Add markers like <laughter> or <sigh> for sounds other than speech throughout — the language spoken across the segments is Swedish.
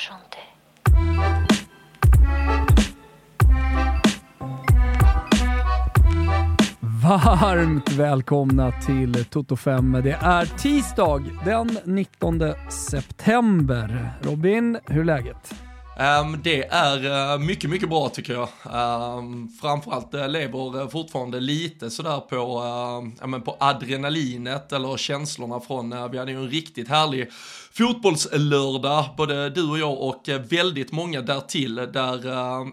chanter. Varmt välkomna till Toto 5. Det är tisdag den 19 september. Robin, hur är läget? Um, det är uh, mycket, mycket bra tycker jag. Um, framförallt uh, lever eh, fortfarande lite sådär på, uh, ja, men på adrenalinet eller känslorna från, uh, vi hade ju en riktigt härlig fotbollslördag, både du och jag och väldigt många därtill, där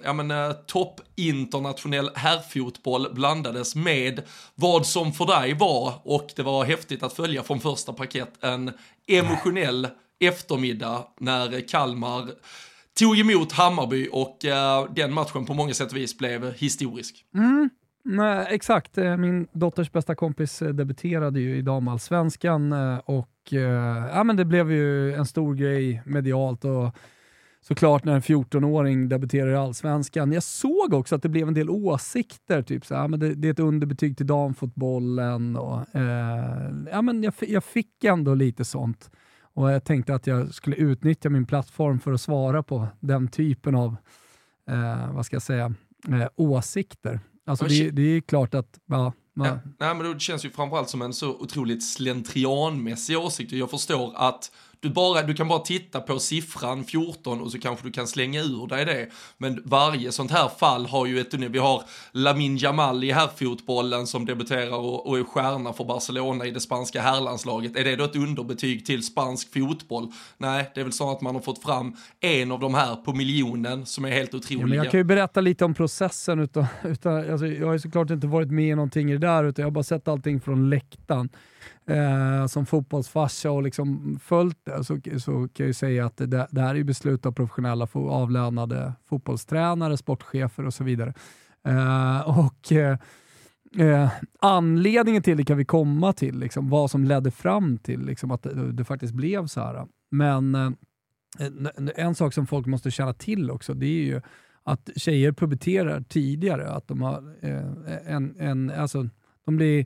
ja, men, topp internationell herrfotboll blandades med vad som för dig var, och det var häftigt att följa från första paket, en emotionell eftermiddag när Kalmar tog emot Hammarby och uh, den matchen på många sätt och vis blev historisk. Mm. Nej, exakt, eh, min dotters bästa kompis eh, debuterade ju i damallsvenskan och ja, men det blev ju en stor grej medialt och såklart när en 14-åring debuterar i allsvenskan. Jag såg också att det blev en del åsikter, typ så här, men det, det är ett underbetyg till damfotbollen och eh, ja, men jag, jag fick ändå lite sånt. Och jag tänkte att jag skulle utnyttja min plattform för att svara på den typen av, eh, vad ska jag säga, eh, åsikter. Alltså det, det, är klart att, ja, ja. Nej, men det känns ju framförallt som en så otroligt slentrianmässig åsikt. Jag förstår att du, bara, du kan bara titta på siffran 14 och så kanske du kan slänga ur dig det. Men varje sånt här fall har ju ett, vi har Lamin Jamal i herrfotbollen som debuterar och, och är stjärna för Barcelona i det spanska herrlandslaget. Är det då ett underbetyg till spansk fotboll? Nej, det är väl så att man har fått fram en av de här på miljonen som är helt otroliga. Ja, men jag kan ju berätta lite om processen, utan, utan, alltså, jag har ju såklart inte varit med i någonting i det där, utan jag har bara sett allting från läktaren eh, som fotbollsfarsa och liksom följt det så, så kan jag ju säga att det, det här är beslut av professionella avlönade fotbollstränare, sportchefer och så vidare. Eh, och eh, eh, Anledningen till det kan vi komma till, liksom, vad som ledde fram till liksom, att det, det faktiskt blev så här. Men eh, en sak som folk måste känna till också, det är ju att tjejer puberterar tidigare. Att de har eh, en, en, alltså, de blir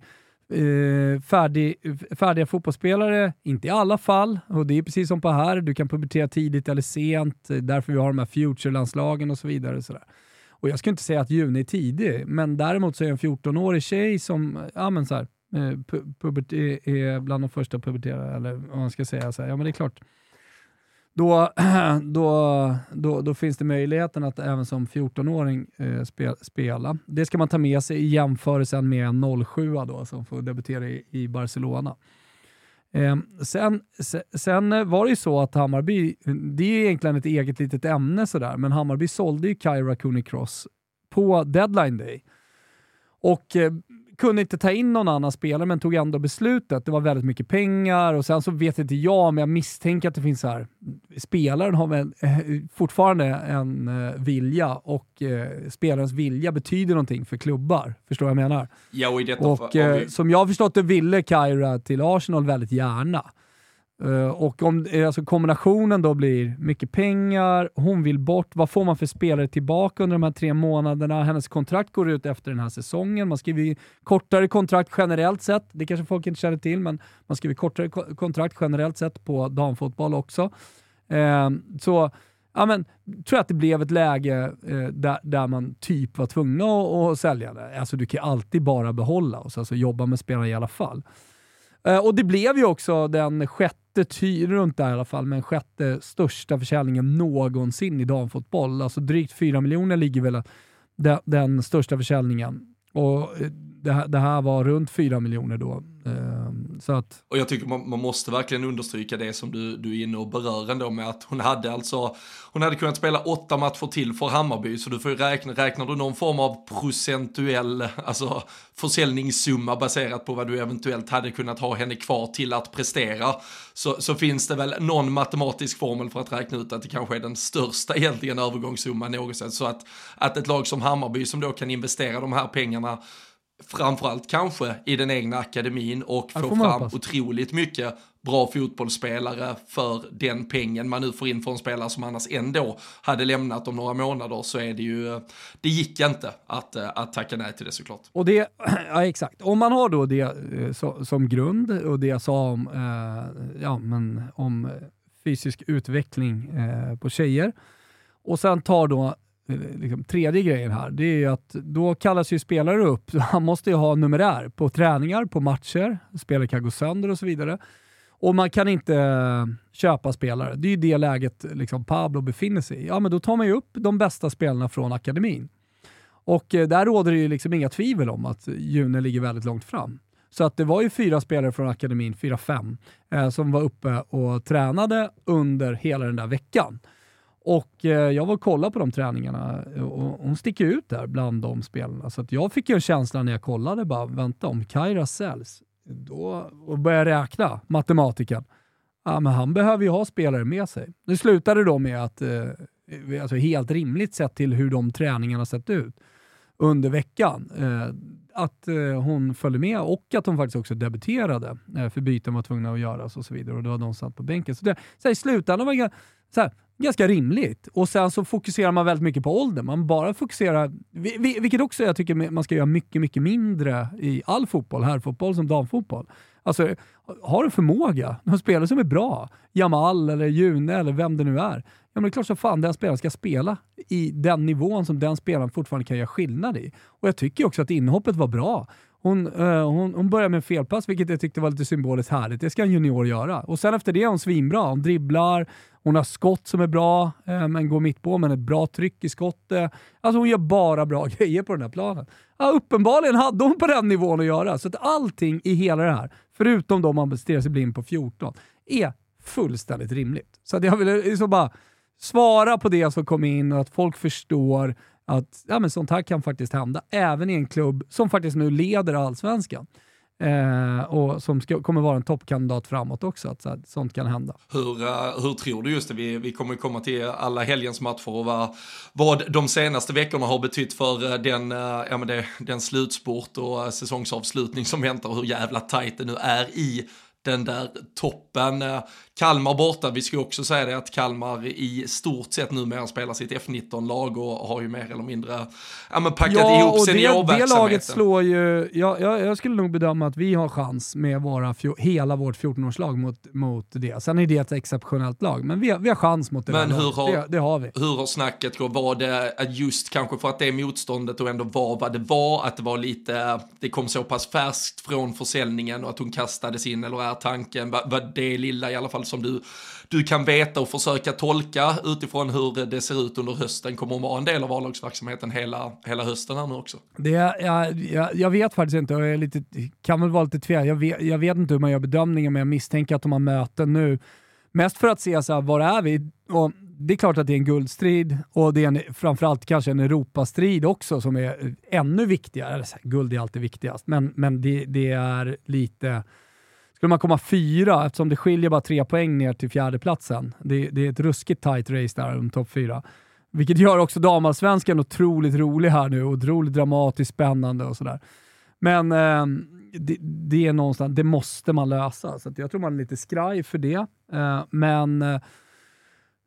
eh, färdig, färdiga fotbollsspelare, inte i alla fall, och det är precis som på här, du kan publicera tidigt eller sent, eh, därför vi har de här future-landslagen och så vidare. Så och jag skulle inte säga att juni är tidig, men däremot så är en 14-årig tjej som, ja men så här, eh, pubert, är bland de första att pubertera, eller vad man ska säga, så här, ja men det är klart, då, <clears throat> då, då, då finns det möjligheten att även som 14-åring eh, spela. Det ska man ta med sig i jämförelsen med en 07 då, som får debutera i, i Barcelona. Eh, sen, sen var det ju så att Hammarby, det är egentligen ett eget litet ämne sådär, men Hammarby sålde ju Kyra Cooney Cross på deadline day. Och eh, kunde inte ta in någon annan spelare, men tog ändå beslutet. Det var väldigt mycket pengar och sen så vet inte jag, men jag misstänker att det finns så här. Spelaren har väl eh, fortfarande en eh, vilja och eh, spelarens vilja betyder någonting för klubbar. Förstår vad jag menar? Ja, och och eh, som jag har förstått det ville Kyra till Arsenal väldigt gärna. Uh, och om eh, alltså kombinationen då blir mycket pengar, hon vill bort, vad får man för spelare tillbaka under de här tre månaderna? Hennes kontrakt går ut efter den här säsongen. Man skriver kortare kontrakt generellt sett, det kanske folk inte känner till, men man skriver kortare ko kontrakt generellt sett på damfotboll också. Uh, så ja, men, tror jag att det blev ett läge där, där man typ var tvungna att, att sälja det. Alltså du kan alltid bara behålla oss, alltså jobba med spelarna i alla fall. och det blev ju också den sjätte sjätte, runt där i alla fall, men sjätte största försäljningen någonsin i damfotboll. Alltså drygt 4 miljoner ligger väl den, den största försäljningen. Och eh, det här, det här var runt 4 miljoner då. Eh, så att... Och jag tycker man, man, måste verkligen understryka det som du, du är inne och berör ändå med att hon hade alltså, hon hade kunnat spela åtta matcher till för Hammarby, så du får ju räkna, räknar du någon form av procentuell, alltså försäljningssumma baserat på vad du eventuellt hade kunnat ha henne kvar till att prestera, så, så finns det väl någon matematisk formel för att räkna ut att det kanske är den största egentligen övergångssumman någonsin, så att, att ett lag som Hammarby som då kan investera de här pengarna framförallt kanske i den egna akademin och få fram hoppas. otroligt mycket bra fotbollsspelare för den pengen man nu får in för en spelare som annars ändå hade lämnat om några månader så är det ju, det gick inte att, att tacka nej till det såklart. Och det, <clears throat> ja exakt, om man har då det eh, så, som grund och det jag sa om, eh, ja men om fysisk utveckling eh, på tjejer. Och sen tar då eh, Eh, liksom, tredje grejen här, det är ju att då kallas ju spelare upp. <laughs> Han måste ju ha numerär på träningar, på matcher, spelare kan gå sönder och så vidare. Och man kan inte eh, köpa spelare. Det är ju det läget liksom Pablo befinner sig i. Ja, men då tar man ju upp de bästa spelarna från akademin. Och eh, där råder det ju liksom inga tvivel om att June ligger väldigt långt fram. Så att det var ju fyra spelare från akademin, fyra, fem, eh, som var uppe och tränade under hela den där veckan. Och eh, jag var och kollade på de träningarna eh, och hon sticker ut där bland de spelarna. Så att jag fick ju en känsla när jag kollade, bara vänta om Kaira säljs, då, och började räkna, matematiken. Ja, men han behöver ju ha spelare med sig. Det slutade då med att, eh, alltså helt rimligt sett till hur de träningarna sett ut under veckan, eh, att eh, hon följde med och att hon faktiskt också debuterade, eh, för byten var tvungna att göras och så vidare. Och då hade de satt på bänken. Så, det, så här, i slutändan var det så här, ganska rimligt. Och sen så fokuserar man väldigt mycket på ålder. Man bara fokuserar, vilket också jag tycker man ska göra mycket, mycket mindre i all fotboll, herrfotboll som damfotboll. Alltså, har du förmåga, de spelare som är bra, Jamal eller June eller vem det nu är, ja men det är klart som fan den spelaren ska spela i den nivån som den spelaren fortfarande kan göra skillnad i. Och jag tycker också att inhoppet var bra. Hon, uh, hon, hon började med felpass, vilket jag tyckte var lite symboliskt härligt. Det ska en junior göra. Och sen efter det är hon svinbra. Hon dribblar, hon har skott som är bra, uh, men går mitt på men ett bra tryck i skottet. Alltså hon gör bara bra <laughs> grejer på den här planen. Ja, uppenbarligen hade hon på den nivån att göra. Så att allting i hela det här, förutom då man stirrar sig blind på 14, är fullständigt rimligt. Så att jag ville liksom bara svara på det som kom in och att folk förstår att ja, men sånt här kan faktiskt hända, även i en klubb som faktiskt nu leder allsvenskan. Eh, och som ska, kommer vara en toppkandidat framåt också, att så här, sånt kan hända. Hur, eh, hur tror du just det, vi, vi kommer komma till alla helgens matcher och vad, vad de senaste veckorna har betytt för eh, den, eh, ja, men det, den slutsport och säsongsavslutning som väntar och hur jävla tajt det nu är i den där toppen. Kalmar borta, vi ska också säga det att Kalmar i stort sett numera spelar sitt F19-lag och har ju mer eller mindre ja, men packat ja, ihop seniorverksamheten. Det, det laget slår ju, ja, jag, jag, skulle nog bedöma att vi har chans med våra, hela vårt 14-årslag mot, mot det. Sen är det ett exceptionellt lag, men vi har, vi har chans mot det Men hur har, det, det, har vi. Hur har snacket gått? Var det just kanske för att det motståndet och ändå var vad det var, att det var lite, det kom så pass färskt från försäljningen och att hon kastades in, eller är tanken, vad det lilla i alla fall som du, du kan veta och försöka tolka utifrån hur det ser ut under hösten kommer att vara en del av A-lagsverksamheten hela, hela hösten här nu också? Det, jag, jag, jag vet faktiskt inte och jag är lite, kan väl vara lite tveksam. Jag vet, jag vet inte hur man gör bedömningen men jag misstänker att de har möten nu. Mest för att se så här, var är vi? Och det är klart att det är en guldstrid och det är en, framförallt kanske en Europastrid också som är ännu viktigare. Guld är alltid viktigast, men, men det, det är lite skulle man komma fyra, eftersom det skiljer bara tre poäng ner till fjärdeplatsen. Det, det är ett ruskigt tight race där om topp fyra. Vilket gör också damallsvenskan otroligt rolig här nu, otroligt dramatiskt spännande och sådär. Men eh, det, det, är någonstans, det måste man lösa, så jag tror man är lite skraj för det. Eh, men eh,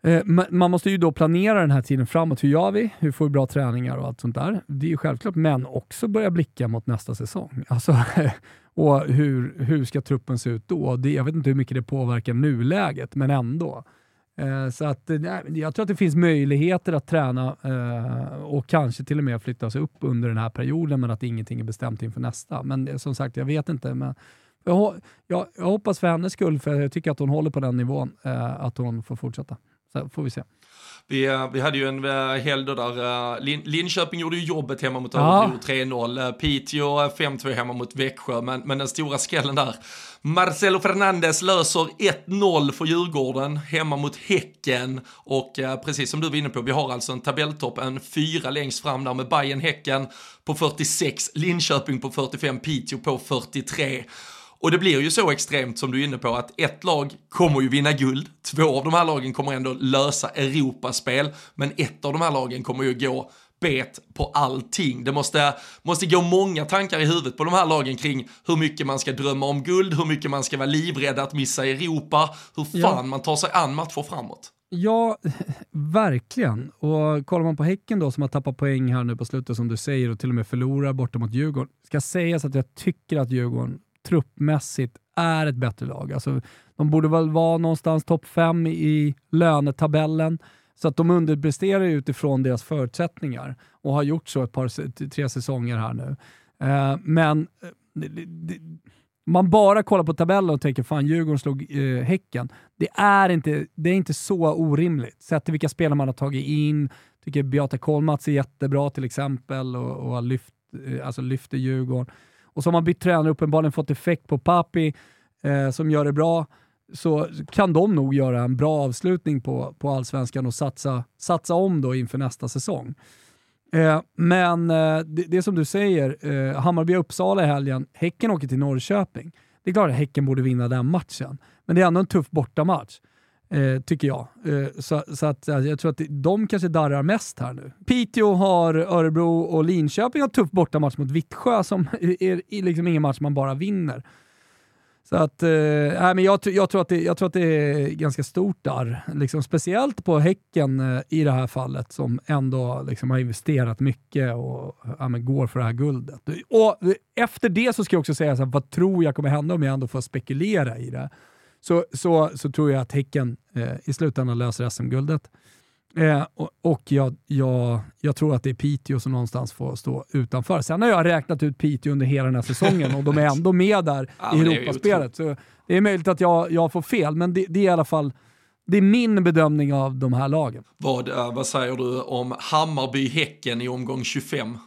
eh man måste ju då planera den här tiden framåt. Hur gör vi? Hur får vi bra träningar och allt sånt där? Det är ju självklart, men också börja blicka mot nästa säsong. Alltså, <laughs> Och hur, hur ska truppen se ut då? Det, jag vet inte hur mycket det påverkar nuläget, men ändå. Eh, så att, eh, nej, jag tror att det finns möjligheter att träna eh, och kanske till och med flytta sig upp under den här perioden, men att ingenting är bestämt inför nästa. Men eh, som sagt, jag vet inte. Men jag, jag, jag hoppas för hennes skull, för jag tycker att hon håller på den nivån, eh, att hon får fortsätta. Så får vi se. Vi, eh, vi hade ju en uh, helg där Lin Linköping gjorde ju jobbet hemma mot Örebro ja. 3-0. Uh, Piteå 5-2 hemma mot Växjö, men, men den stora skrällen där. Marcelo Fernandes löser 1-0 för Djurgården hemma mot Häcken och precis som du var inne på, vi har alltså en tabelltopp, en fyra längst fram där med Bayern Häcken på 46, Linköping på 45, Piteå på 43. Och det blir ju så extremt som du är inne på att ett lag kommer ju vinna guld, två av de här lagen kommer ändå lösa Europaspel, men ett av de här lagen kommer ju gå bet på allting. Det måste, måste gå många tankar i huvudet på de här lagen kring hur mycket man ska drömma om guld, hur mycket man ska vara livrädd att missa Europa, hur fan ja. man tar sig an matcher framåt. Ja, <laughs> verkligen. Och kollar man på Häcken då som har tappat poäng här nu på slutet som du säger och till och med förlorar borta mot Djurgården. Ska sägas att jag tycker att Djurgården truppmässigt är ett bättre lag. Alltså, de borde väl vara någonstans topp fem i lönetabellen. Så att de underpresterar utifrån deras förutsättningar och har gjort så ett par, tre säsonger här nu. Eh, men eh, man bara kollar på tabellen och tänker fan Djurgården slog eh, Häcken. Det är, inte, det är inte så orimligt. Sett till vilka spelare man har tagit in. Tycker Beata Kolmats är jättebra till exempel och, och har lyft, eh, alltså lyfter Djurgården. Och så har man bytt tränare, uppenbarligen fått effekt på Papi eh, som gör det bra så kan de nog göra en bra avslutning på, på allsvenskan och satsa, satsa om då inför nästa säsong. Eh, men eh, det, det som du säger, eh, Hammarby-Uppsala i helgen, Häcken åker till Norrköping. Det är klart att Häcken borde vinna den matchen, men det är ändå en tuff bortamatch. Eh, tycker jag. Eh, så, så att, alltså, jag tror att de kanske darrar mest här nu. Piteå har Örebro och Linköping har tuff bortamatch mot Vittsjö som <laughs> är, är liksom ingen match man bara vinner. Så att, eh, men jag, jag, tror att det, jag tror att det är ganska stort där. Liksom, speciellt på Häcken eh, i det här fallet som ändå liksom, har investerat mycket och ja, men går för det här guldet. Och eh, Efter det så ska jag också säga, så här, vad tror jag kommer hända om jag ändå får spekulera i det? Så, så, så tror jag att Häcken eh, i slutändan löser SM-guldet. Eh, och, och jag, jag, jag, tror att det är Piteå som någonstans får stå utanför. Sen har jag räknat ut Piteå under hela den här säsongen och de är ändå med där <laughs> ja, i Europaspelet. Så det är möjligt att jag, jag får fel, men det, det, är i alla fall det är min bedömning av de här lagen. Vad, uh, vad säger du om Hammarby-Häcken i omgång 25?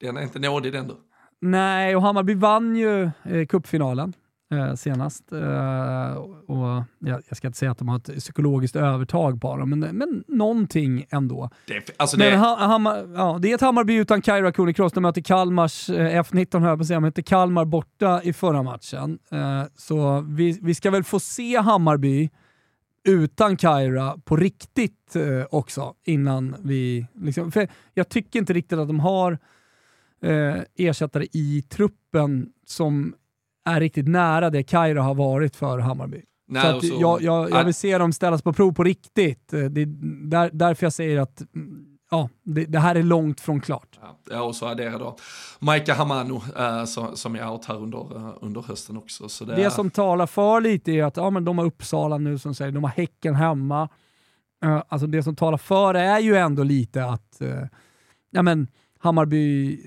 Den är inte nådig den du. Nej, och Hammarby vann ju eh, cupfinalen eh, senast. Eh, och jag, jag, ska inte säga att de har ett psykologiskt övertag på dem, men, men någonting ändå. Det, alltså det... Men, ha, Hammar, ja, det är ett Hammarby utan Kaira Kronikross. De möter Kalmars eh, F19, höll jag på de mötte Kalmar borta i förra matchen. Eh, så vi, vi ska väl få se Hammarby utan Kaira på riktigt eh, också innan vi... Liksom, för jag tycker inte riktigt att de har eh, ersättare i truppen som är riktigt nära det Kairo har varit för Hammarby. Nej, så, så jag, jag, jag, vill se dem ställas på prov på riktigt. Eh, det är där, därför jag säger att mm, ja, det, det, här är långt från klart. Ja, och så adderar då Maika Hamano äh, som, som är out här under, äh, under hösten också. Så det, det som talar för lite är att ja, men de har Uppsala nu som säger, de har Häcken hemma. Uh, alltså det som talar för är ju ändå lite att uh, ja, men, Hammarby,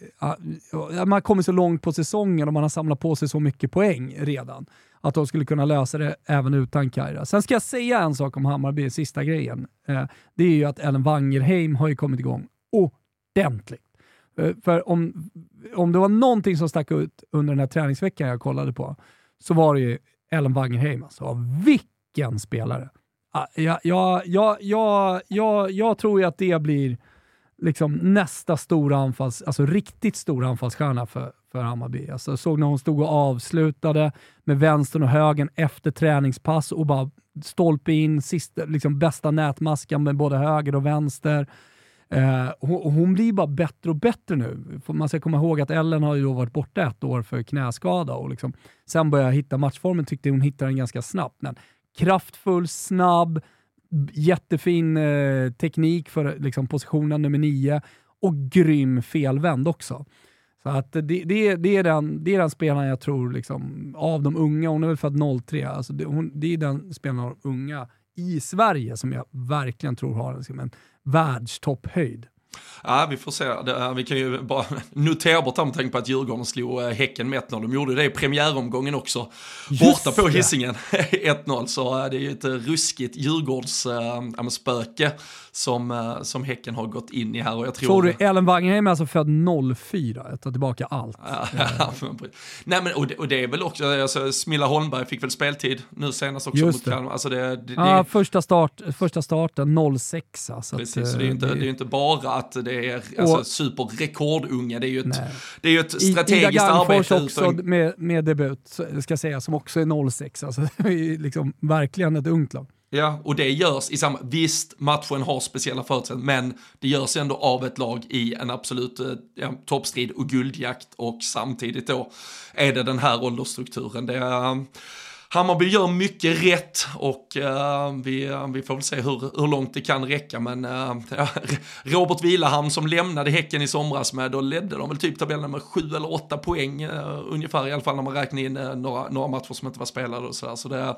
man har kommit så långt på säsongen och man har samlat på sig så mycket poäng redan. Att de skulle kunna lösa det även utan Kaira. Sen ska jag säga en sak om Hammarby, sista grejen. Eh, det är ju att Ellen Wangerheim har ju kommit igång ordentligt. Eh, för om, om det var någonting som stack ut under den här träningsveckan jag kollade på, så var det ju Ellen Wangerheim. Alltså, vilken spelare! Ah, jag, jag, jag, jag, jag, jag tror ju att det blir liksom nästa stora anfalls, alltså riktigt stora anfallsstjärna för, för Hammarby. Alltså, jag såg när hon stod och avslutade med vänstern och högen efter träningspass och bara stolpe in sista, liksom bästa nätmaskan med både höger och vänster. Eh, hon, hon, blir bara bättre och bättre nu. Man ska komma ihåg att Ellen har ju då varit borta ett år för knäskada och liksom, sen började hitta matchformen, tyckte hon hittade den ganska snabbt. Men kraftfull, snabb, jättefin eh, teknik för liksom, positionen nummer nio och grym felvänd också. Så att det, det, det, är den, det är den spelaren jag tror, liksom, av de unga, hon är väl född 03, alltså det, hon, det är den spelaren av de unga i Sverige som jag verkligen tror har liksom, en världstopphöjd. Ja, vi får se. Vi kan ju bara <laughs> notera bort med tanke på att Djurgården slog eh, Häcken med 1-0. De gjorde det i premiäromgången också. Just Borta på Hisingen <laughs> 1-0. Så eh, det är ju ett ruskigt Djurgårdsspöke äh, som, som Häcken har gått in i här. Och jag tror... tror du Ellen Wangerheim är alltså född 04? Jag tar tillbaka allt. <laughs> Nej, men, och, det, och det är väl också, alltså, Smilla Holmberg fick väl speltid nu senast också Just mot Kalmar. Alltså det, det, ja, det... Första, start, första starten 06. Alltså Precis, att, så det är ju inte, det är inte bara att det är alltså, superrekordunga. Det är ju ett, det är ett strategiskt Ida arbete. också med, med debut, ska säga, som också är 06. Alltså, <laughs> det är liksom verkligen ett ungt lag. Ja, och det görs i samma, visst matchen har speciella förutsättningar, men det görs ändå av ett lag i en absolut eh, ja, toppstrid och guldjakt och samtidigt då är det den här åldersstrukturen. Det är, Hammarby gör mycket rätt och uh, vi, eh, vi får väl se hur, hur långt det kan räcka. Men uh, <laughs> Robert Vilahamn som lämnade Häcken i somras med, då ledde de väl typ tabellen med sju eller åtta poäng ungefär i alla fall när man räknar in några, några matcher som inte var spelade och sådär. Så det,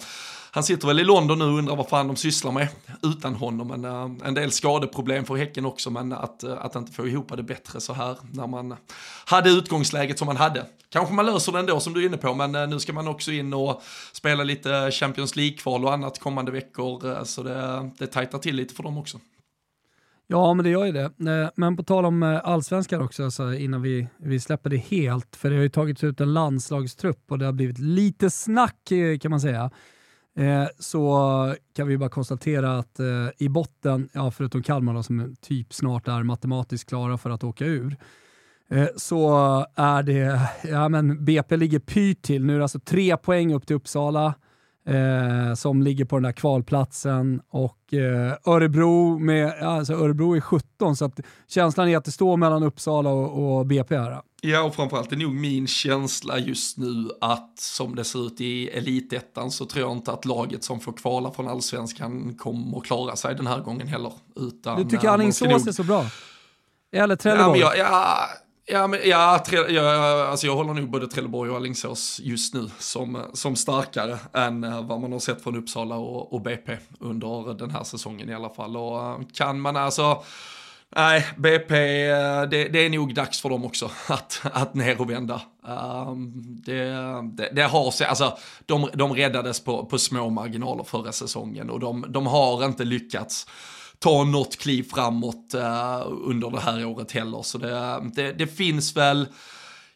han sitter väl i London nu och undrar vad fan de sysslar med utan honom. Men, en del skadeproblem för Häcken också, men att, att inte få ihop det bättre så här när man hade utgångsläget som man hade. Kanske man löser det ändå som du är inne på, men nu ska man också in och spela lite Champions League-kval och annat kommande veckor, eh, så det, det tajtar till lite för dem också. Ja, men det gör ju det. Eh, men på tal om eh, allsvenskan också, alltså innan vi, vi släpper det helt, för det har ju tagits ut en landslagstrupp och det har blivit lite snack kan man säga. Så kan vi bara konstatera att i botten, ja, förutom Kalmar då, som typ snart är matematiskt klara för att åka ur, så är det, ja men BP ligger pyrt till. Nu är det alltså tre poäng upp till Uppsala eh, som ligger på den där kvalplatsen och eh, Örebro, med, alltså Örebro är 17 så att känslan är att det står mellan Uppsala och, och BP här. Ja, och framförallt är nog min känsla just nu att som det ser ut i elitettan så tror jag inte att laget som får kvala från allsvenskan kommer att klara sig den här gången heller. Utan, du tycker Alingsås nog... är så bra? Eller Trelleborg? Ja, ja, men, ja, tre, ja, alltså jag håller nog både Trelleborg och Alingsås just nu som, som starkare än eh, vad man har sett från Uppsala och, och BP under den här säsongen i alla fall. Och eh, kan man alltså, nej, BP, eh, det, det, är nog dags för dem också <laughs> att, att ner och vända. Um, det, det, det, har sig, alltså de, de räddades på, på små marginaler förra säsongen och de, de har inte lyckats ta något kliv framåt uh, under det här året heller. Så det, det, det finns väl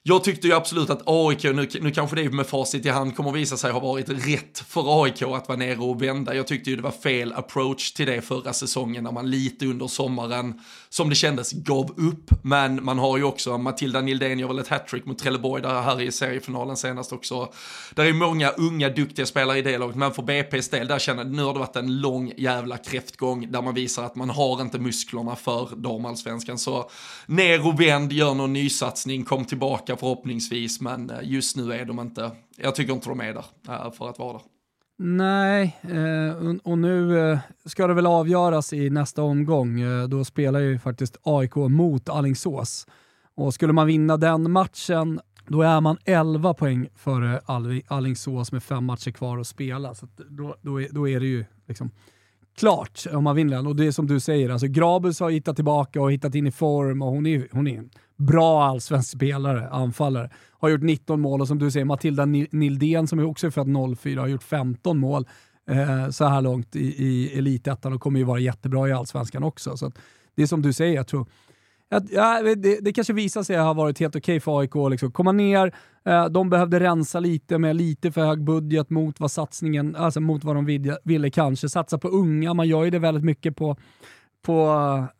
jag tyckte ju absolut att AIK, nu, nu kanske det med facit i hand kommer visa sig ha varit rätt för AIK att vara nere och vända. Jag tyckte ju det var fel approach till det förra säsongen när man lite under sommaren, som det kändes, gav upp. Men man har ju också, Matilda Nildén gör väl ett hattrick mot Trelleborg där här i seriefinalen senast också. Där är många unga duktiga spelare i det laget, men för BP's del, där känner jag nu har det varit en lång jävla kräftgång där man visar att man har inte musklerna för damallsvenskan. Så ner och vänd, gör någon nysatsning, kom tillbaka förhoppningsvis, men eh, just nu är de inte, jag tycker inte de är där eh, för att vara där. Nej, eh, och nu ska det väl avgöras i nästa omgång. Då spelar ju faktiskt AIK mot Allingsås. Och skulle man vinna den matchen, då är man 11 poäng före Allingsås med fem matcher kvar att spela. Så då, då, är, då är det ju liksom klart om man vinner den. Och det är som du säger, alltså Grabus har hittat tillbaka och hittat in i form och hon är, hon är bra allsvensk spelare, anfallare. Har gjort 19 mål och som du säger, Matilda Nildén som är också född 04 har gjort 15 mål eh, så här långt i, i elitettan och kommer ju vara jättebra i allsvenskan också. Så det är som du säger, jag tror Ja, det, det kanske visar sig ha varit helt okej okay för AIK att liksom komma ner. Eh, de behövde rensa lite med lite för hög budget mot vad satsningen, alltså mot vad de ville, ville kanske. Satsa på unga, man gör ju det väldigt mycket på på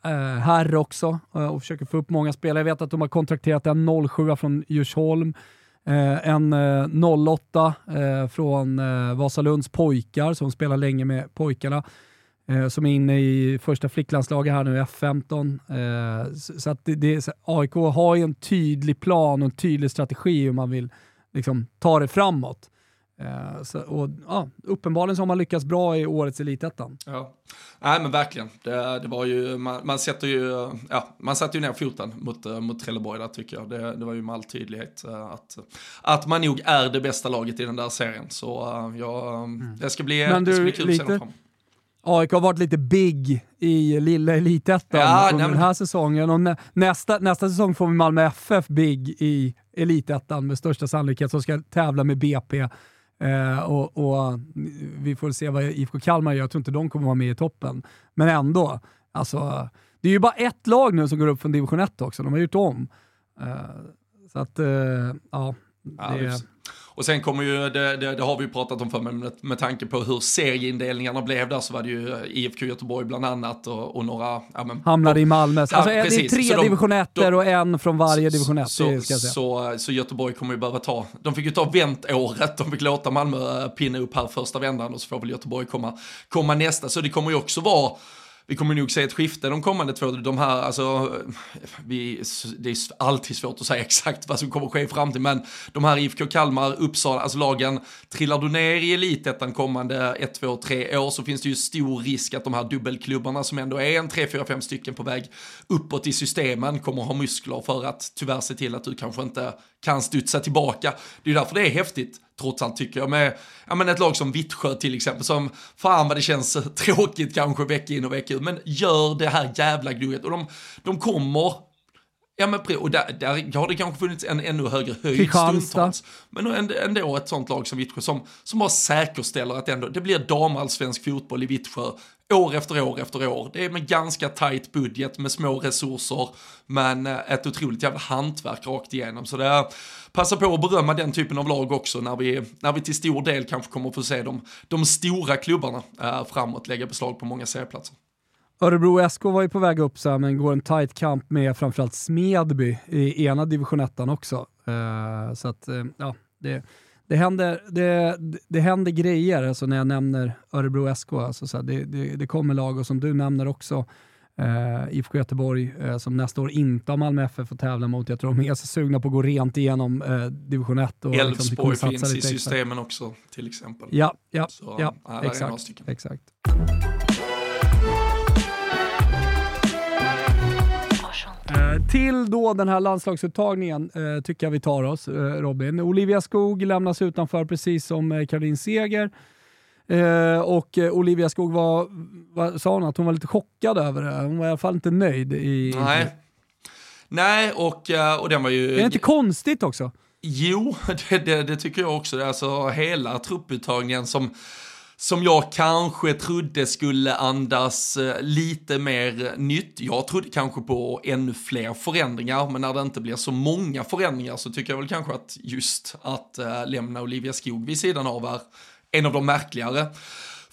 eh, herr också eh, och försöker få upp många spelare. Jag vet att de har kontrakterat en 07 från Djursholm, eh, en eh, 08 eh, från eh, Vasalunds pojkar som spelar länge med pojkarna eh, som är inne i första flicklandslaget här nu, F15. Eh, så, så, att det, det, så AIK har ju en tydlig plan och en tydlig strategi hur man vill liksom, ta det framåt. Eh, så, och, ja, uppenbarligen så har man lyckats bra i årets Elitettan. Ja, Nej, men verkligen. Det, det var ju, man, man, sätter ju, ja, man satte ju ner foten mot, eh, mot Trelleborg där tycker jag. Det, det var ju med all tydlighet uh, att, att man nog är det bästa laget i den där serien. Så ja, mm. det ska bli, men du, det ska bli kul lite, att se AIK har varit lite big i lilla elitettan ja, under den här säsongen och nä, nästa, nästa säsong får vi Malmö FF big i elitettan med största sannolikhet som ska tävla med BP Eh, och, och, Vi får se vad IFK Kalmar gör. Jag tror inte de kommer vara med i toppen. Men ändå. Alltså, det är ju bara ett lag nu som går upp från division 1 också. De har gjort om. Eh, så att, eh, ja. Det, ja och sen kommer ju, det, det, det har vi ju pratat om för med, med tanke på hur serieindelningarna blev där så var det ju IFK Göteborg bland annat och, och några... Ja, men, Hamnade i Malmö. Alltså, ja, det är tre de, division 1 och en från varje division 1. Så, så, så, så, Göteborg kommer ju behöva ta, de fick ju ta väntåret, de fick låta Malmö pinna upp här första vändan och så får väl Göteborg komma, komma nästa. Så det kommer ju också vara vi kommer nog se ett skifte de kommande två, de här, alltså, vi, det är alltid svårt att säga exakt vad som kommer att ske i framtiden, men de här IFK Kalmar, Uppsala, alltså lagen, trillar du ner i elitettan kommande ett, två, tre år så finns det ju stor risk att de här dubbelklubbarna som ändå är en tre, fyra, fem stycken på väg uppåt i systemen kommer att ha muskler för att tyvärr se till att du kanske inte kan studsa tillbaka. Det är därför det är häftigt trots allt tycker jag. Med ja, men ett lag som Vittsjö till exempel, som fan vad det känns <laughs> tråkigt kanske vecka in och vecka ut, men gör det här jävla gnugget och de, de kommer Ja men och där, där har det kanske funnits en ännu högre höjd stundtals. Men ändå ett sånt lag som Vittsjö som, som bara säkerställer att ändå, det blir damallsvensk fotboll i Vittsjö år efter år efter år. Det är med ganska tajt budget, med små resurser, men eh, ett otroligt jävla hantverk rakt igenom. Så det är, passa på att berömma den typen av lag också när vi, när vi till stor del kanske kommer att få se de, de stora klubbarna äh, framåt lägga beslag på många serieplatser. Örebro SK var ju på väg upp så här, men går en tight kamp med framförallt Smedby i ena division 1 också. Uh, så att, uh, ja, det, det, händer, det, det händer grejer alltså när jag nämner Örebro SK. Alltså så här, det, det, det, kommer lag, och som du nämner också, uh, IFK Göteborg som nästa år inte har Malmö FF att tävla mot. Jag tror de är så sugna på att gå rent igenom division 1. Liksom Elfsborg liksom, finns i systemen också till exempel. Ja, ja, så, ja, exakt. exakt. Till då den här landslagsuttagningen eh, tycker jag vi tar oss, eh, Robin. Olivia Skog lämnas utanför precis som eh, Caroline Seger. Eh, och eh, Olivia Skog var, var, sa hon att hon var lite chockad över det. Hon var i alla fall inte nöjd. I, Nej. Nej, och, och den var ju... Är det inte konstigt också? Jo, <laughs> det, det, det tycker jag också. Alltså hela trupputtagningen som som jag kanske trodde skulle andas eh, lite mer nytt. Jag trodde kanske på ännu fler förändringar, men när det inte blir så många förändringar så tycker jag väl kanske att just att eh, lämna Olivia Skog vid sidan av är en av de märkligare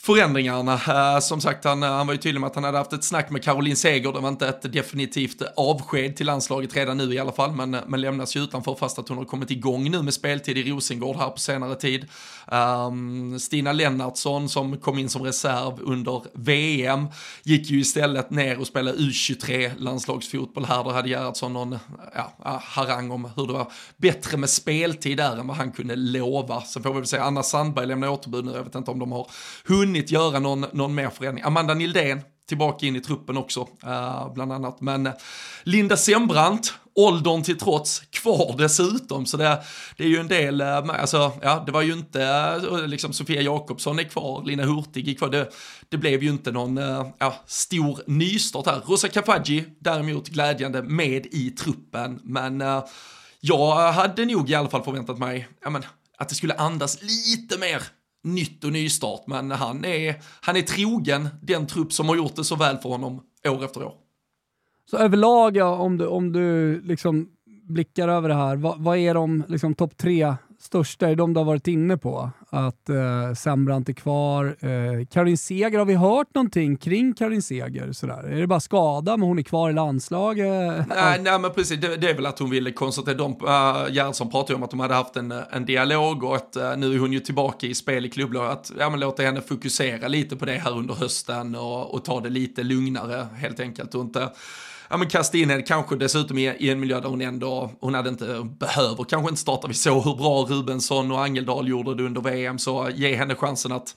förändringarna. Eh, som sagt, han, eh, han var ju tydlig med att han hade haft ett snack med Caroline Seger. Det var inte ett definitivt avsked till landslaget redan nu i alla fall, men, eh, men lämnas ju utanför fast att hon har kommit igång nu med speltid i Rosengård här på senare tid. Um, Stina Lennartsson som kom in som reserv under VM gick ju istället ner och spelade U23 landslagsfotboll här. Då hade Gerhardsson någon ja, harang om hur det var bättre med speltid där än vad han kunde lova. Sen får vi väl säga Anna Sandberg lämnar återbud nu, jag vet inte om de har hunnit göra någon, någon mer förändring. Amanda Nildén tillbaka in i truppen också, uh, bland annat. Men eh, Linda Sembrant, åldern till trots, kvar dessutom. Så det, det är ju en del, uh, alltså, ja, det var ju inte, uh, liksom Sofia Jakobsson är kvar, Lina Hurtig är kvar. Det, det blev ju inte någon ja, stor nystart här. Rosa Kafaji, däremot glädjande med i truppen, men jag hade nog i alla fall förväntat mig, ja, men, att det skulle andas lite mer nytt och nystart, men han är, han är trogen den trupp som har gjort det så väl för honom år efter år. Så överlag, ja, om du, om du liksom blickar över det här, vad, vad är de liksom, topp tre största? Är de du har varit inne på? Att eh, Sembrant är kvar. Eh, Karin Seger, har vi hört någonting kring Karin Seger? Sådär? Är det bara skada, men hon är kvar i landslaget? Nej, nej men precis. Det, det, är väl att hon ville konstatera. De, eh, Gerhardsson pratade ju om att de hade haft en, eh, en dialog och att äh, nu är hon ju tillbaka i spel i klubblaget. Att ja, men låta henne fokusera lite på det här under hösten och, och ta det lite lugnare helt enkelt. Och inte ja, men kasta in henne kanske dessutom i, i en miljö där hon ändå, hon hade inte, behöver kanske inte starta. Vi såg hur bra Rubensson och Angeldal gjorde det under VM, så ge henne chansen att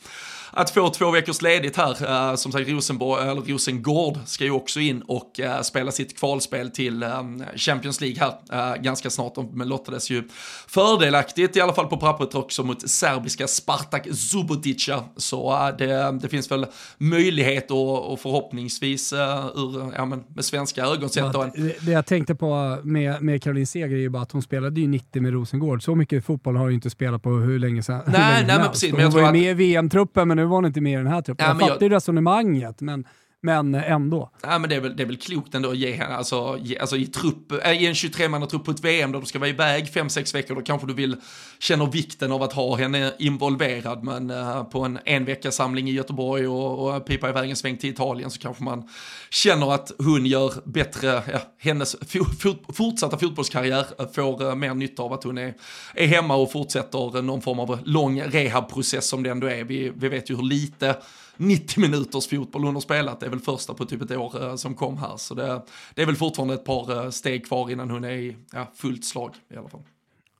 att få två veckors ledigt här. Eh, som sagt, Rosenborg, eller Rosengård ska ju också in och eh, spela sitt kvalspel till eh, Champions League här ganska snart. De lottades ju fördelaktigt, i alla fall på pappret också, mot serbiska Spartak Subotica. Så det, det, finns väl möjlighet och, och förhoppningsvis ur, ja, men med svenska ögon sett. Ja, det, det jag tänkte på med, med Caroline Seger är ju bara att hon spelade ju 90 med Rosengård. Så mycket fotboll har hon ju inte spelat på hur länge sedan. Nej, nej men precis. Men hon var ju med i VM-truppen, men nu var hon inte med i den här truppen. Ja, jag fattar ju jag... resonemanget, men men ändå. Ja, men det är väl, det är väl klokt ändå att ge henne, alltså, ge, alltså i, trupp, äh, i en 23-mannatrupp på ett VM där du ska vara iväg 5-6 veckor, då kanske du vill känner vikten av att ha henne involverad, men äh, på en en vecka samling i Göteborg och, och pipa iväg en sväng till Italien så kanske man känner att hon gör bättre, ja, hennes fot, fortsatta fotbollskarriär eh, får äh, mer nytta av att hon är, är hemma och fortsätter någon form av lång rehabprocess som det ändå är. Vi, vi vet ju hur lite 90 minuters fotboll hon har spelat. Det är väl första på typ ett år eh, som kom här. Så det, det är väl fortfarande ett par eh, steg kvar innan hon är i ja, fullt slag i alla fall.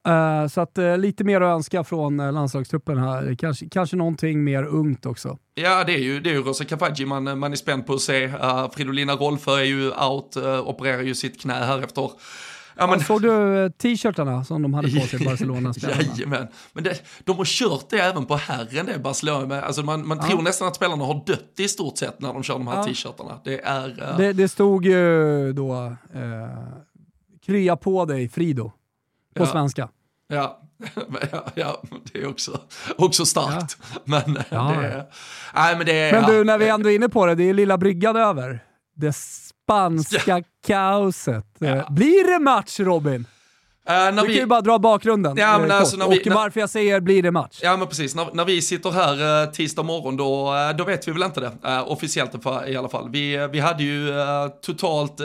Uh, så att, uh, lite mer att önska från uh, landslagstruppen här. Kanske, kanske någonting mer ungt också. Ja, det är ju, det är ju Rosa Kafaji man, man är spänd på att se. Uh, Fridolina Rolfö är ju out, opererar ju sitt knä här efter Ja, men... Såg du t-shirtarna som de hade på sig, <laughs> Barcelona-spelarna? Jajamän, men det, de har kört det även på herren, det Barcelona. Alltså man man ja. tror nästan att spelarna har dött i stort sett när de kör de här ja. t-shirtarna. Det, är, uh... det, det, stod ju då, eh, krya på dig Frido, på ja. svenska. Ja, <laughs> ja, ja, det är också, också starkt. Ja. Men, ja. Det, nej, men, det, men du, när vi ändå är inne på det, det är lilla bryggan över. Det spanska kaoset. Ja. Blir det match Robin? Uh, du vi... kan ju bara dra bakgrunden ja, men eh, alltså, när vi, och när... varför jag säger blir det match. Ja men precis, när, när vi sitter här uh, tisdag morgon då, uh, då vet vi väl inte det. Officiellt i alla fall. Vi, vi hade ju totalt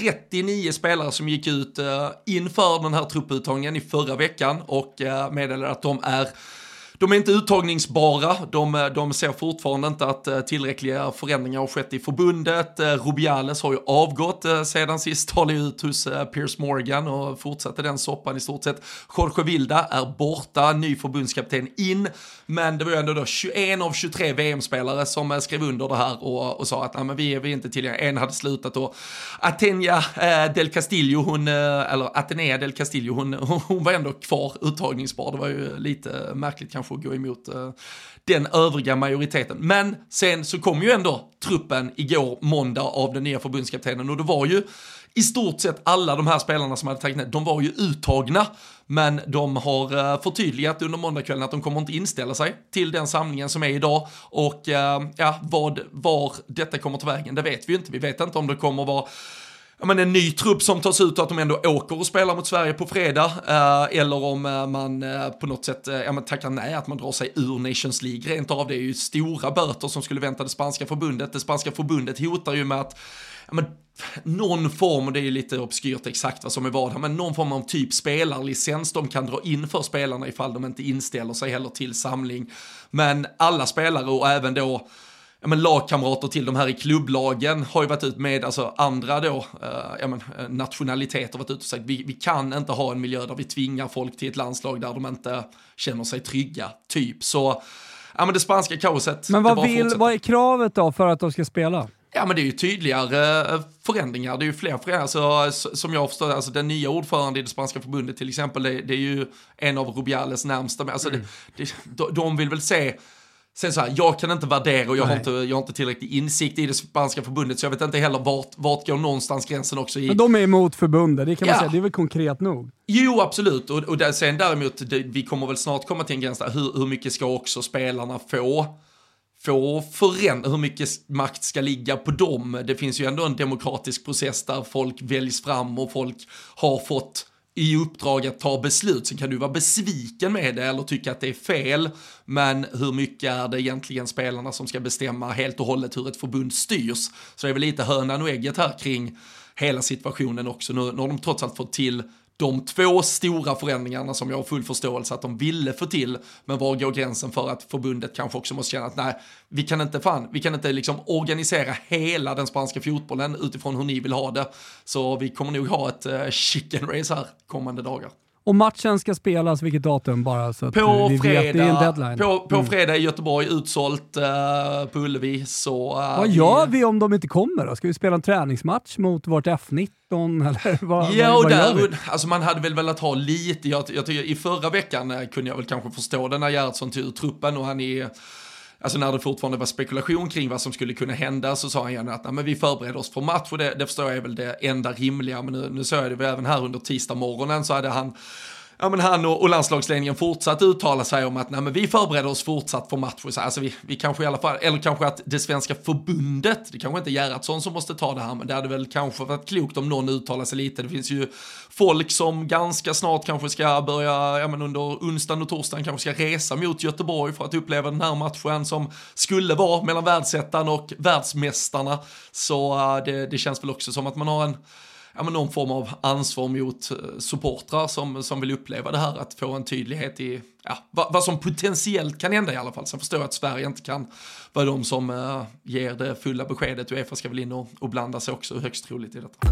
39 spelare som gick ut inför den här trupputtagningen i förra veckan och meddelade att de är de är inte uttagningsbara, de, eh, de ser fortfarande inte att eh, tillräckliga förändringar har skett i förbundet. Eh, Rubiales har ju avgått sedan sist, talade ut hos Piers Morgan och fortsatte den soppan i stort sett. Jorge Vilda är borta, ny förbundskapten in, men det var ju ändå då 21 av 23 VM-spelare som skrev under det här och, och sa att nej, men vi, är, vi är inte tillgängliga. En hade slutat och Atenia del Castillo, hon, eller Atenea del Castillo, hon, <laughs> hon var ändå kvar uttagningsbar. Det var ju lite märkligt kanske kanske gå emot eh, den övriga majoriteten. Men sen så kom ju ändå truppen igår måndag av den nya förbundskaptenen och det var ju i stort sett alla de här spelarna som hade tagit ner, de var ju uttagna. Men de har eh, förtydligat under måndagskvällen att de kommer inte inställa sig till den samlingen som är idag. Och eh, ja, vad, var detta kommer ta vägen, det vet vi ju inte. Vi vet inte om det kommer vara ja, men en ny trupp som tas ut och att de ändå åker och spelar mot Sverige på fredag. Eh, eller om eh, man eh, på något sätt eh, ja, tackar nej, att man drar sig ur Nations League rent av. Det är ju stora böter som skulle vänta det spanska förbundet. Det spanska förbundet hotar ju med att ja, men, någon form, och det är ju lite obskyrt exakt vad som är vad, men någon form av typ spelarlicens de kan dra in för spelarna ifall de inte inställer sig heller till samling. Men alla spelare och även då ja, men lagkamrater till de här i klubblagen har ju varit ut med alltså, andra då, eh, ja, men, eh, nationaliteter varit ute och sagt vi, vi kan inte ha en miljö där vi tvingar folk till ett landslag där de inte känner sig trygga, typ. Så, ja men det spanska kaoset. Men vad, vill, vad är kravet då för att de ska spela? Ja men det är ju tydligare eh, förändringar, det är ju fler förändringar, alltså, som jag förstår alltså den nya ordförande i det spanska förbundet till exempel, det, det är ju en av Rubiales närmsta, alltså mm. det, det, de vill väl se Sen så här, jag kan inte värdera och jag har inte, jag har inte tillräcklig insikt i det spanska förbundet så jag vet inte heller vart, vart går någonstans gränsen också i... Men de är emot förbundet, det kan man ja. säga, det är väl konkret nog? Jo, absolut. Och, och där, sen däremot, det, vi kommer väl snart komma till en gräns där, hur, hur mycket ska också spelarna få? få förändra, hur mycket makt ska ligga på dem. Det finns ju ändå en demokratisk process där folk väljs fram och folk har fått i uppdrag att ta beslut. Sen kan du vara besviken med det eller tycka att det är fel. Men hur mycket är det egentligen spelarna som ska bestämma helt och hållet hur ett förbund styrs? Så det är väl lite hönan och ägget här kring hela situationen också. Nu, nu har de trots allt fått till de två stora förändringarna som jag har full förståelse att de ville få till, men var går gränsen för att förbundet kanske också måste känna att nej, vi kan inte fan, vi kan inte liksom organisera hela den spanska fotbollen utifrån hur ni vill ha det. Så vi kommer nog ha ett eh, chicken race här kommande dagar. Och matchen ska spelas vilket datum bara? Så att på vi fredag, vet, det är en deadline. På, på mm. fredag i Göteborg, utsålt uh, på Ullevi. Så, uh, vad gör vi om de inte kommer då? Ska vi spela en träningsmatch mot vårt F19 <laughs> eller vad, ja, vad, där, alltså man hade väl velat ha lite, jag, jag tycker i förra veckan uh, kunde jag väl kanske förstå det när Gerhardsson tog ut truppen och han är alltså när det fortfarande var spekulation kring vad som skulle kunna hända så sa han gärna att men vi förbereder oss för match och det, det förstår jag är väl det enda rimliga. Men nu, nu såg jag det väl även här under tisdag morgonen så hade han ja, men han och, och landslagsledningen fortsatt uttala sig om att nej, men vi förbereder oss fortsatt för matcher. Alltså vi, vi kanske i alla fall, eller kanske att det svenska förbundet, det kanske inte är Gerhardsson som måste ta det här, men det hade väl kanske varit klokt om någon uttalar sig lite. Det finns ju folk som ganska snart kanske ska börja, ja men under onsdagen och torsdagen kanske ska resa mot Göteborg för att uppleva den här matchen som skulle vara mellan världsettan och världsmästarna. Så det, det känns väl också som att man har en ja, men någon form av ansvar mot eh, supportrar som, som vill uppleva det här, att få en tydlighet i ja, vad, vad som potentiellt kan hända i alla fall. Sen förstår jag att Sverige inte kan vara de som eh, ger det fulla beskedet. Uefa ska väl in och, och blanda sig också högst troligt i detta.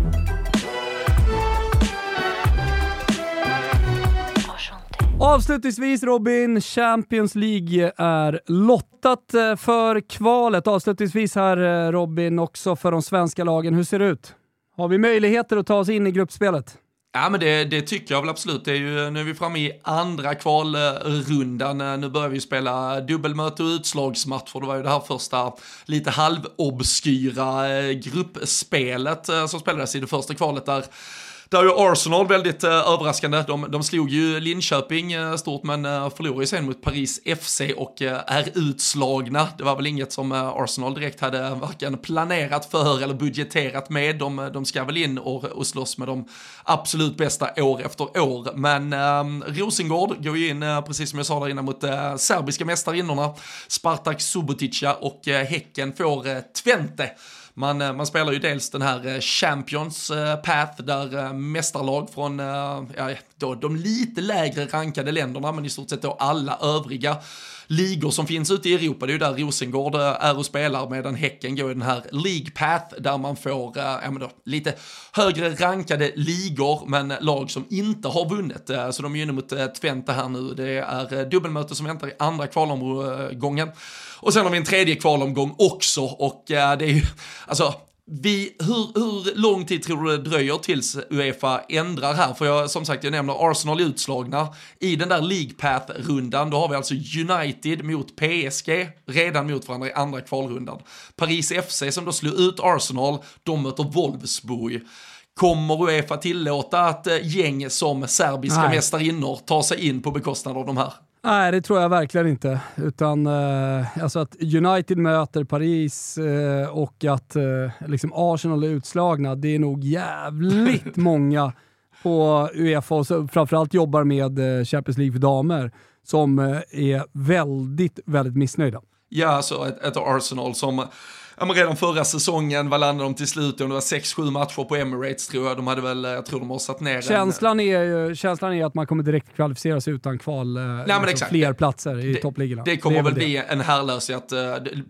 Avslutningsvis Robin, Champions League är lottat eh, för kvalet. Avslutningsvis här eh, Robin, också för de svenska lagen. Hur ser det ut? Har vi möjligheter att ta oss in i gruppspelet? Ja men det, det, tycker jag väl absolut. Det är ju, nu är vi framme i andra kvalrundan. Nu börjar vi spela dubbelmöte och utslagsmatcher. Det var ju det här första lite halvobskyra eh, gruppspelet eh, som spelades i det första kvalet där där är ju Arsenal väldigt eh, överraskande. De, de slog ju Linköping eh, stort men eh, förlorade ju sen mot Paris FC och eh, är utslagna. Det var väl inget som eh, Arsenal direkt hade eh, varken planerat för eller budgeterat med. De, eh, de ska väl in och, och slåss med de absolut bästa år efter år. Men eh, Rosengård går ju in, eh, precis som jag sa där innan, mot serbiska mästarinnorna Spartak Subotica och Häcken får Twente. Man, eh, man spelar ju dels den här eh, Champions eh, Path där mästarlag från ja, då, de lite lägre rankade länderna, men i stort sett då alla övriga ligor som finns ute i Europa. Det är ju där Rosengård eh, är och spelar medan Häcken går i den här League Path där man får eh, ja, då, lite högre rankade ligor men lag som inte har vunnit. Eh, så de är ju inne mot Twente här nu. Det är dubbelmöte som väntar i andra kvalomgången. Och sen har vi en tredje kvalomgång också och det är ju, alltså vi, hur, hur lång tid tror du det dröjer tills Uefa ändrar här? För jag, som sagt, jag nämner Arsenal utslagna. I den där League Path-rundan, då har vi alltså United mot PSG, redan mot varandra i andra kvalrundan. Paris FC som då slår ut Arsenal, de möter Wolfsburg. Kommer Uefa tillåta att eh, gäng som serbiska Nej. mästarinnor tar sig in på bekostnad av de här? Nej, det tror jag verkligen inte. Utan eh, alltså att United möter Paris eh, och att eh, liksom Arsenal är utslagna, det är nog jävligt <laughs> många på Uefa och framförallt jobbar med eh, Champions League för damer som eh, är väldigt, väldigt missnöjda. Ja, alltså ett, ett Arsenal som ja, men redan förra säsongen, vad landade de till slut? Det var 6-7 matcher på Emirates tror jag. De hade väl, jag tror de har satt ner känslan en... Är, känslan är att man kommer direkt kvalificera sig utan kval, eh, Nej, exakt. fler platser i toppligorna. Det kommer det väl bli en härlöshet. Eh,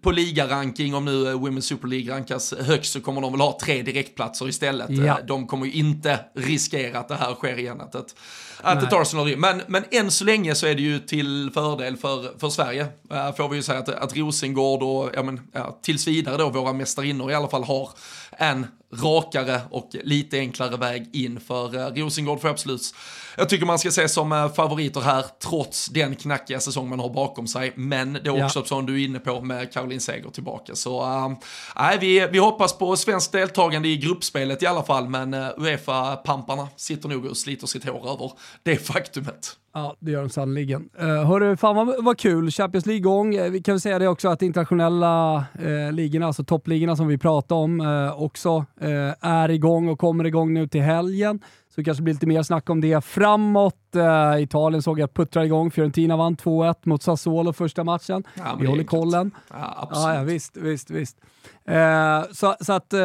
på ligaranking, om nu Women's Super League rankas högst, så kommer de väl ha tre direktplatser istället. Ja. Eh, de kommer ju inte riskera att det här sker igen. Att ett, att ett Arsenal men, men än så länge så är det ju till fördel för, för Sverige. Får vi ju säga att, att Rosengård och ja, men, ja, tills vidare då våra mästarinnor i alla fall har en rakare och lite enklare väg in. För eh, Rosengård får absolut jag tycker man ska se som uh, favoriter här trots den knackiga säsong man har bakom sig. Men det är också ja. som du är inne på med Caroline Seger tillbaka. Så uh, vi, vi hoppas på svenskt deltagande i gruppspelet i alla fall. Men uh, Uefa-pamparna sitter nog och sliter sitt hår över det faktumet. Ja, det gör de sannerligen. Uh, hörru, fan vad, vad kul. Champions League-gång. Uh, vi kan väl säga det också att internationella uh, ligorna, alltså toppligorna som vi pratade om, uh, också uh, är igång och kommer igång nu till helgen. Så det kanske blir lite mer snack om det framåt. Uh, Italien såg jag puttra igång. Fiorentina vann 2-1 mot Sassuolo första matchen. Ja, vi håller kollen. Ja, absolut. Ja, visst, visst, visst. Uh, så, så, att, uh,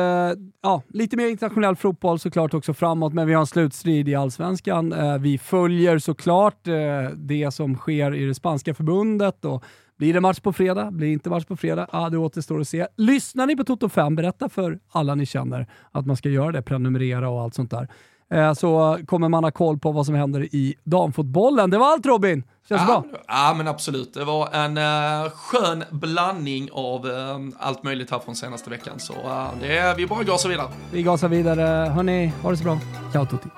ja, lite mer internationell fotboll såklart också framåt, men vi har en slutstrid i allsvenskan. vi följer såklart det som sker i det spanska förbundet och blir det match på fredag? Blir det inte match på fredag? Ja, det återstår att se. Lyssnar ni på Toto 5, berätta för alla ni känner att man ska göra det, prenumerera och allt sånt där. Eh, så kommer man ha koll på vad som händer i damfotbollen. Det var allt Robin! Känns ja, bra? Ja, men absolut. Det var en uh, skön blandning av uh, allt möjligt här från senaste veckan. Så uh, det, vi bara gasar vidare. Vi gasar vidare. Hörni, ha det så bra. Ciao tutti!